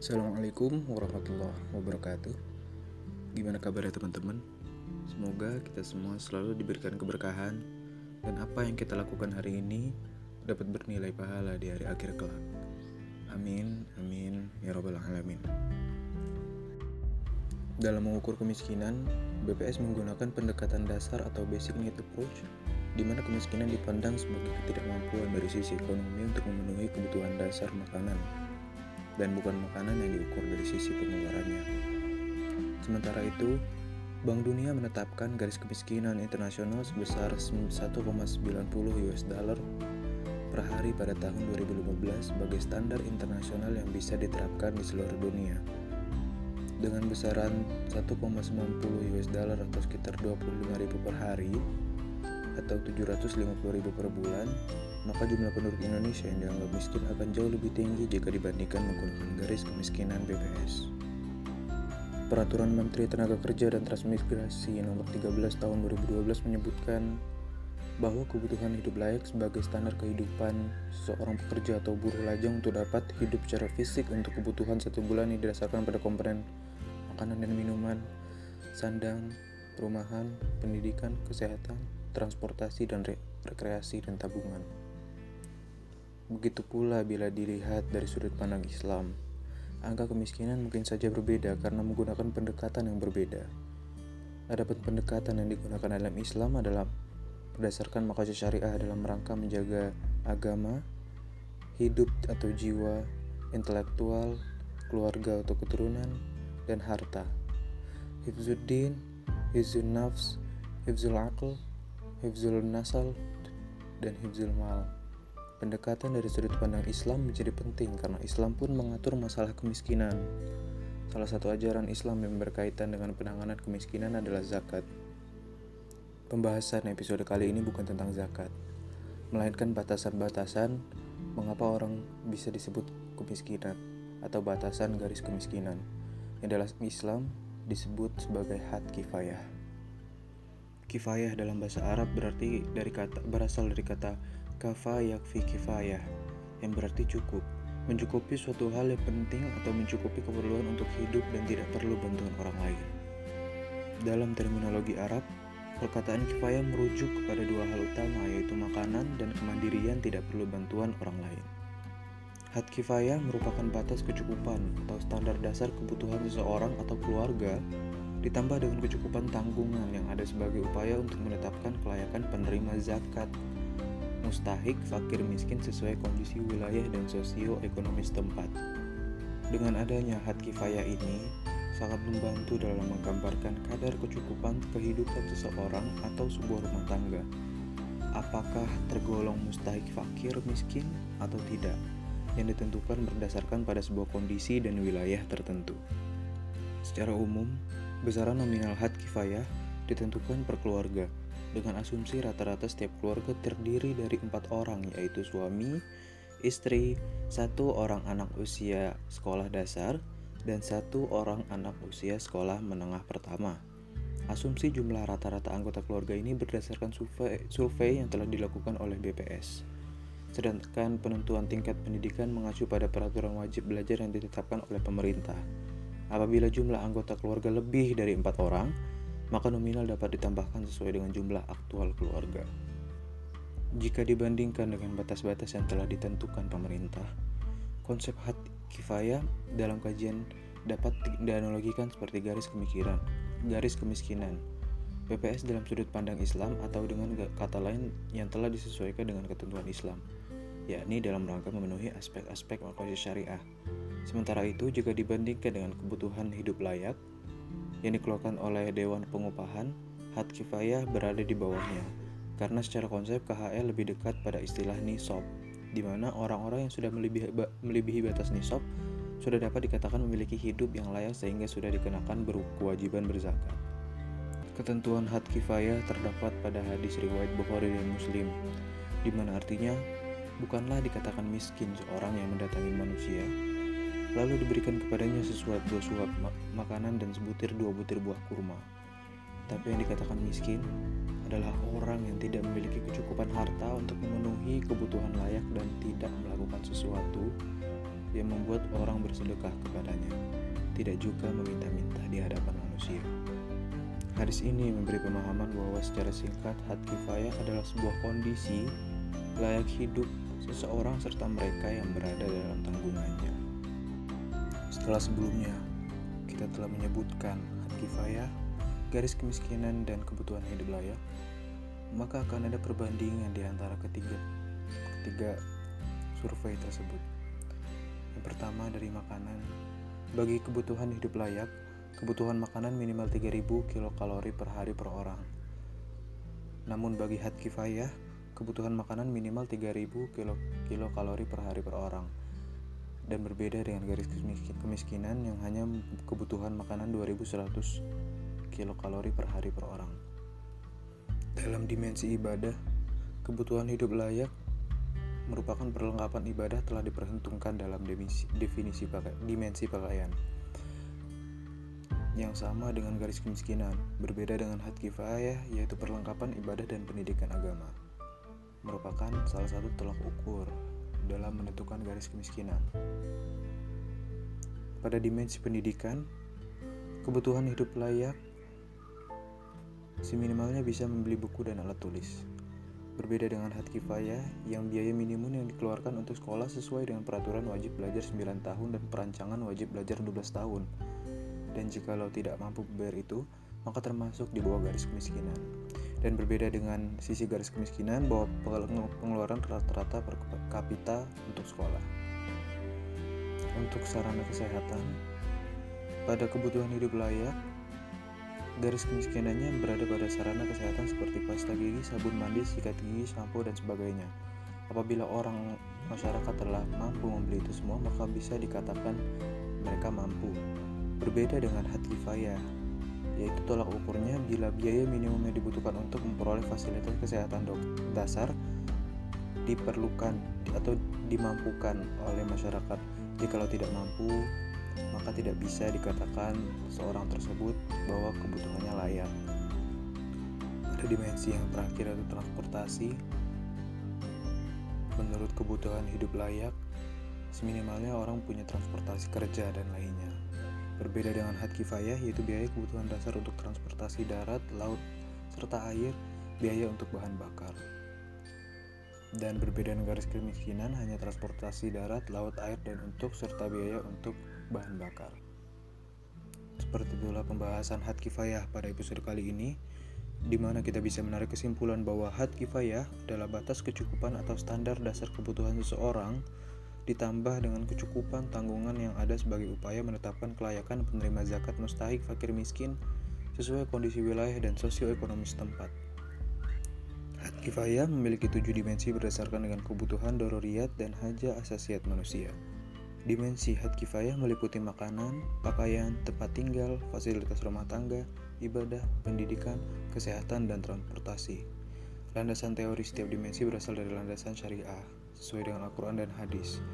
Assalamualaikum warahmatullahi wabarakatuh. Gimana kabarnya teman-teman? Semoga kita semua selalu diberikan keberkahan Dan apa yang kita lakukan hari ini dapat bernilai pahala di hari akhir kelak. Amin, amin, ya robbal alamin. Dalam mengukur kemiskinan, BPS menggunakan pendekatan dasar atau basic need approach di mana kemiskinan dipandang sebagai ketidakmampuan dari sisi ekonomi untuk memenuhi kebutuhan dasar makanan dan bukan makanan yang diukur dari sisi pengeluarannya. Sementara itu, Bank Dunia menetapkan garis kemiskinan internasional sebesar 1,90 US dollar per hari pada tahun 2015 sebagai standar internasional yang bisa diterapkan di seluruh dunia. Dengan besaran 1,90 US dollar atau sekitar 25.000 per hari, atau 750.000 per bulan, maka jumlah penduduk Indonesia yang dianggap miskin akan jauh lebih tinggi jika dibandingkan menggunakan garis kemiskinan BPS. Peraturan Menteri Tenaga Kerja dan Transmigrasi Nomor 13 Tahun 2012 menyebutkan bahwa kebutuhan hidup layak sebagai standar kehidupan seorang pekerja atau buruh lajang untuk dapat hidup secara fisik untuk kebutuhan satu bulan yang didasarkan pada komponen makanan dan minuman, sandang, perumahan, pendidikan, kesehatan, transportasi dan re rekreasi dan tabungan. Begitu pula bila dilihat dari sudut pandang Islam, angka kemiskinan mungkin saja berbeda karena menggunakan pendekatan yang berbeda. Adapun pendekatan yang digunakan dalam Islam adalah berdasarkan makasih syariah dalam rangka menjaga agama, hidup atau jiwa, intelektual, keluarga atau keturunan, dan harta. Hifzuddin, Hifzun Nafs, Hifzul Aql, hifzul nasal, dan hifzul mal. Pendekatan dari sudut pandang Islam menjadi penting karena Islam pun mengatur masalah kemiskinan. Salah satu ajaran Islam yang berkaitan dengan penanganan kemiskinan adalah zakat. Pembahasan episode kali ini bukan tentang zakat, melainkan batasan-batasan mengapa orang bisa disebut kemiskinan atau batasan garis kemiskinan yang dalam Islam disebut sebagai had kifayah. Kifayah dalam bahasa Arab berarti dari kata berasal dari kata kafa yakfi kifayah yang berarti cukup, mencukupi suatu hal yang penting atau mencukupi keperluan untuk hidup dan tidak perlu bantuan orang lain. Dalam terminologi Arab, perkataan kifayah merujuk kepada dua hal utama yaitu makanan dan kemandirian tidak perlu bantuan orang lain. Had kifayah merupakan batas kecukupan atau standar dasar kebutuhan seseorang atau keluarga ditambah dengan kecukupan tanggungan yang ada sebagai upaya untuk menetapkan kelayakan penerima zakat mustahik fakir miskin sesuai kondisi wilayah dan sosioekonomi setempat. Dengan adanya had kifayah ini, sangat membantu dalam menggambarkan kadar kecukupan kehidupan seseorang atau sebuah rumah tangga. Apakah tergolong mustahik fakir miskin atau tidak, yang ditentukan berdasarkan pada sebuah kondisi dan wilayah tertentu. Secara umum, Besaran nominal had kifayah ditentukan per keluarga dengan asumsi rata-rata setiap keluarga terdiri dari empat orang yaitu suami, istri, satu orang anak usia sekolah dasar, dan satu orang anak usia sekolah menengah pertama. Asumsi jumlah rata-rata anggota keluarga ini berdasarkan survei, survei yang telah dilakukan oleh BPS. Sedangkan penentuan tingkat pendidikan mengacu pada peraturan wajib belajar yang ditetapkan oleh pemerintah. Apabila jumlah anggota keluarga lebih dari empat orang, maka nominal dapat ditambahkan sesuai dengan jumlah aktual keluarga. Jika dibandingkan dengan batas-batas yang telah ditentukan pemerintah, konsep had kifayah dalam kajian dapat dianalogikan seperti garis kemikiran, garis kemiskinan. PPS dalam sudut pandang Islam atau dengan kata lain yang telah disesuaikan dengan ketentuan Islam, yakni dalam rangka memenuhi aspek-aspek makhluk syariah Sementara itu, jika dibandingkan dengan kebutuhan hidup layak yang dikeluarkan oleh Dewan Pengupahan, had kifayah berada di bawahnya. Karena secara konsep KHL lebih dekat pada istilah nisab, di mana orang-orang yang sudah melebihi, melebihi batas nisab sudah dapat dikatakan memiliki hidup yang layak sehingga sudah dikenakan berkewajiban berzakat. Ketentuan had kifayah terdapat pada hadis riwayat Bukhari dan Muslim, di mana artinya bukanlah dikatakan miskin seorang yang mendatangi manusia, Lalu diberikan kepadanya sesuatu dua suap makanan dan sebutir dua butir buah kurma. Tapi yang dikatakan miskin adalah orang yang tidak memiliki kecukupan harta untuk memenuhi kebutuhan layak dan tidak melakukan sesuatu yang membuat orang bersedekah kepadanya, tidak juga meminta-minta di hadapan manusia. Hadis ini memberi pemahaman bahwa secara singkat had kifayah adalah sebuah kondisi layak hidup seseorang serta mereka yang berada dalam tanggungannya. Setelah sebelumnya, kita telah menyebutkan kifayah, garis kemiskinan, dan kebutuhan hidup layak, maka akan ada perbandingan di antara ketiga, ketiga survei tersebut. Yang pertama dari makanan. Bagi kebutuhan hidup layak, kebutuhan makanan minimal 3000 kilokalori per hari per orang. Namun bagi had kifayah, kebutuhan makanan minimal 3000 kilo kilokalori per hari per orang. Dan berbeda dengan garis kemiskinan yang hanya kebutuhan makanan 2100 kilokalori per hari per orang. Dalam dimensi ibadah, kebutuhan hidup layak merupakan perlengkapan ibadah telah diperhitungkan dalam definisi, definisi pakai, dimensi pakaian yang sama dengan garis kemiskinan, berbeda dengan had kifayah yaitu perlengkapan ibadah dan pendidikan agama. Merupakan salah satu tolak ukur dalam menentukan garis kemiskinan. Pada dimensi pendidikan, kebutuhan hidup layak seminimalnya bisa membeli buku dan alat tulis. Berbeda dengan had kifayah yang biaya minimum yang dikeluarkan untuk sekolah sesuai dengan peraturan wajib belajar 9 tahun dan perancangan wajib belajar 12 tahun. Dan jika lo tidak mampu bayar itu, maka termasuk di bawah garis kemiskinan. Dan berbeda dengan sisi garis kemiskinan bahwa pengeluaran rata-rata per kapita untuk sekolah. Untuk sarana kesehatan, pada kebutuhan hidup layak, Garis kemiskinannya berada pada sarana kesehatan seperti pasta gigi, sabun mandi, sikat gigi, sampo, dan sebagainya. Apabila orang masyarakat telah mampu membeli itu semua, maka bisa dikatakan mereka mampu. Berbeda dengan hat kifayah, yaitu tolak ukurnya bila biaya minimum yang dibutuhkan untuk memperoleh fasilitas kesehatan dasar diperlukan atau dimampukan oleh masyarakat. Jikalau tidak mampu, maka tidak bisa dikatakan seorang tersebut bahwa kebutuhannya layak. Pada dimensi yang terakhir yaitu transportasi, menurut kebutuhan hidup layak, seminimalnya orang punya transportasi kerja dan lainnya. Berbeda dengan had kifayah yaitu biaya kebutuhan dasar untuk transportasi darat, laut, serta air, biaya untuk bahan bakar. Dan berbeda dengan garis kemiskinan hanya transportasi darat, laut, air, dan untuk serta biaya untuk bahan bakar. Seperti itulah pembahasan had kifayah pada episode kali ini, di mana kita bisa menarik kesimpulan bahwa had kifayah adalah batas kecukupan atau standar dasar kebutuhan seseorang ditambah dengan kecukupan tanggungan yang ada sebagai upaya menetapkan kelayakan penerima zakat mustahik fakir miskin sesuai kondisi wilayah dan sosioekonomi setempat. Had kifayah memiliki tujuh dimensi berdasarkan dengan kebutuhan dororiyat dan haja asasiat manusia. Dimensi had kifayah meliputi makanan, pakaian, tempat tinggal, fasilitas rumah tangga, ibadah, pendidikan, kesehatan, dan transportasi. Landasan teori setiap dimensi berasal dari landasan syariah, sesuai dengan Al-Quran dan hadis,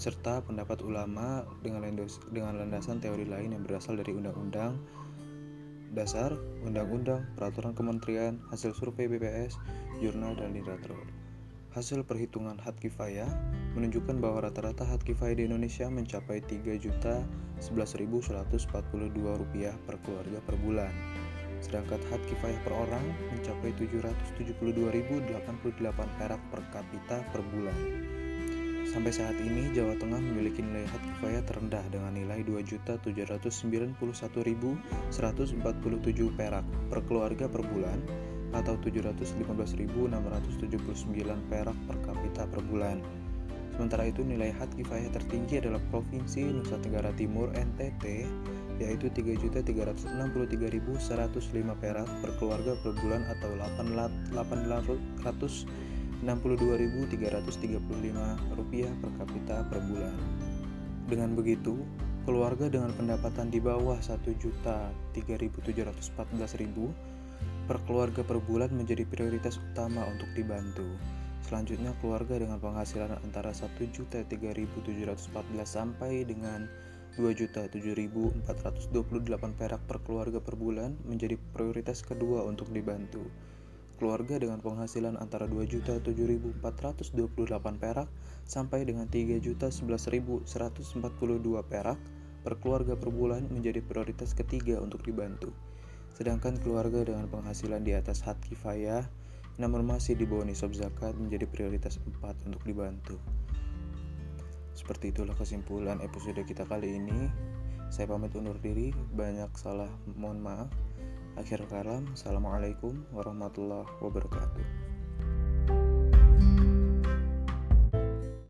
serta pendapat ulama dengan, dengan landasan teori lain yang berasal dari undang-undang, dasar, undang-undang, peraturan kementerian, hasil survei BPS, jurnal, dan literatur. Hasil perhitungan had kifayah menunjukkan bahwa rata-rata had kifayah di Indonesia mencapai 3.011.142 rupiah per keluarga per bulan. Sedangkan had kifayah per orang mencapai 772.088 perak per kapita per bulan. Sampai saat ini, Jawa Tengah memiliki nilai had kifayah terendah dengan nilai 2.791.147 perak per keluarga per bulan atau 715.679 perak per kapita per bulan. Sementara itu nilai had kifayah tertinggi adalah Provinsi Nusa Tenggara Timur NTT yaitu 3.363.105 perak per keluarga per bulan atau 862.335 rupiah per kapita per bulan. Dengan begitu, keluarga dengan pendapatan di bawah 1.3.714.000 per keluarga per bulan menjadi prioritas utama untuk dibantu. Selanjutnya keluarga dengan penghasilan antara 1.3714 sampai dengan 2.7428 perak per keluarga per bulan menjadi prioritas kedua untuk dibantu. keluarga dengan penghasilan antara 2.007.428 perak sampai dengan 3.011.142 perak per keluarga per bulan menjadi prioritas ketiga untuk dibantu. Sedangkan keluarga dengan penghasilan di atas had kifayah namun masih di bawah nisab zakat menjadi prioritas 4 untuk dibantu. Seperti itulah kesimpulan episode kita kali ini. Saya pamit undur diri, banyak salah mohon maaf. Akhir kalam, Assalamualaikum warahmatullahi wabarakatuh.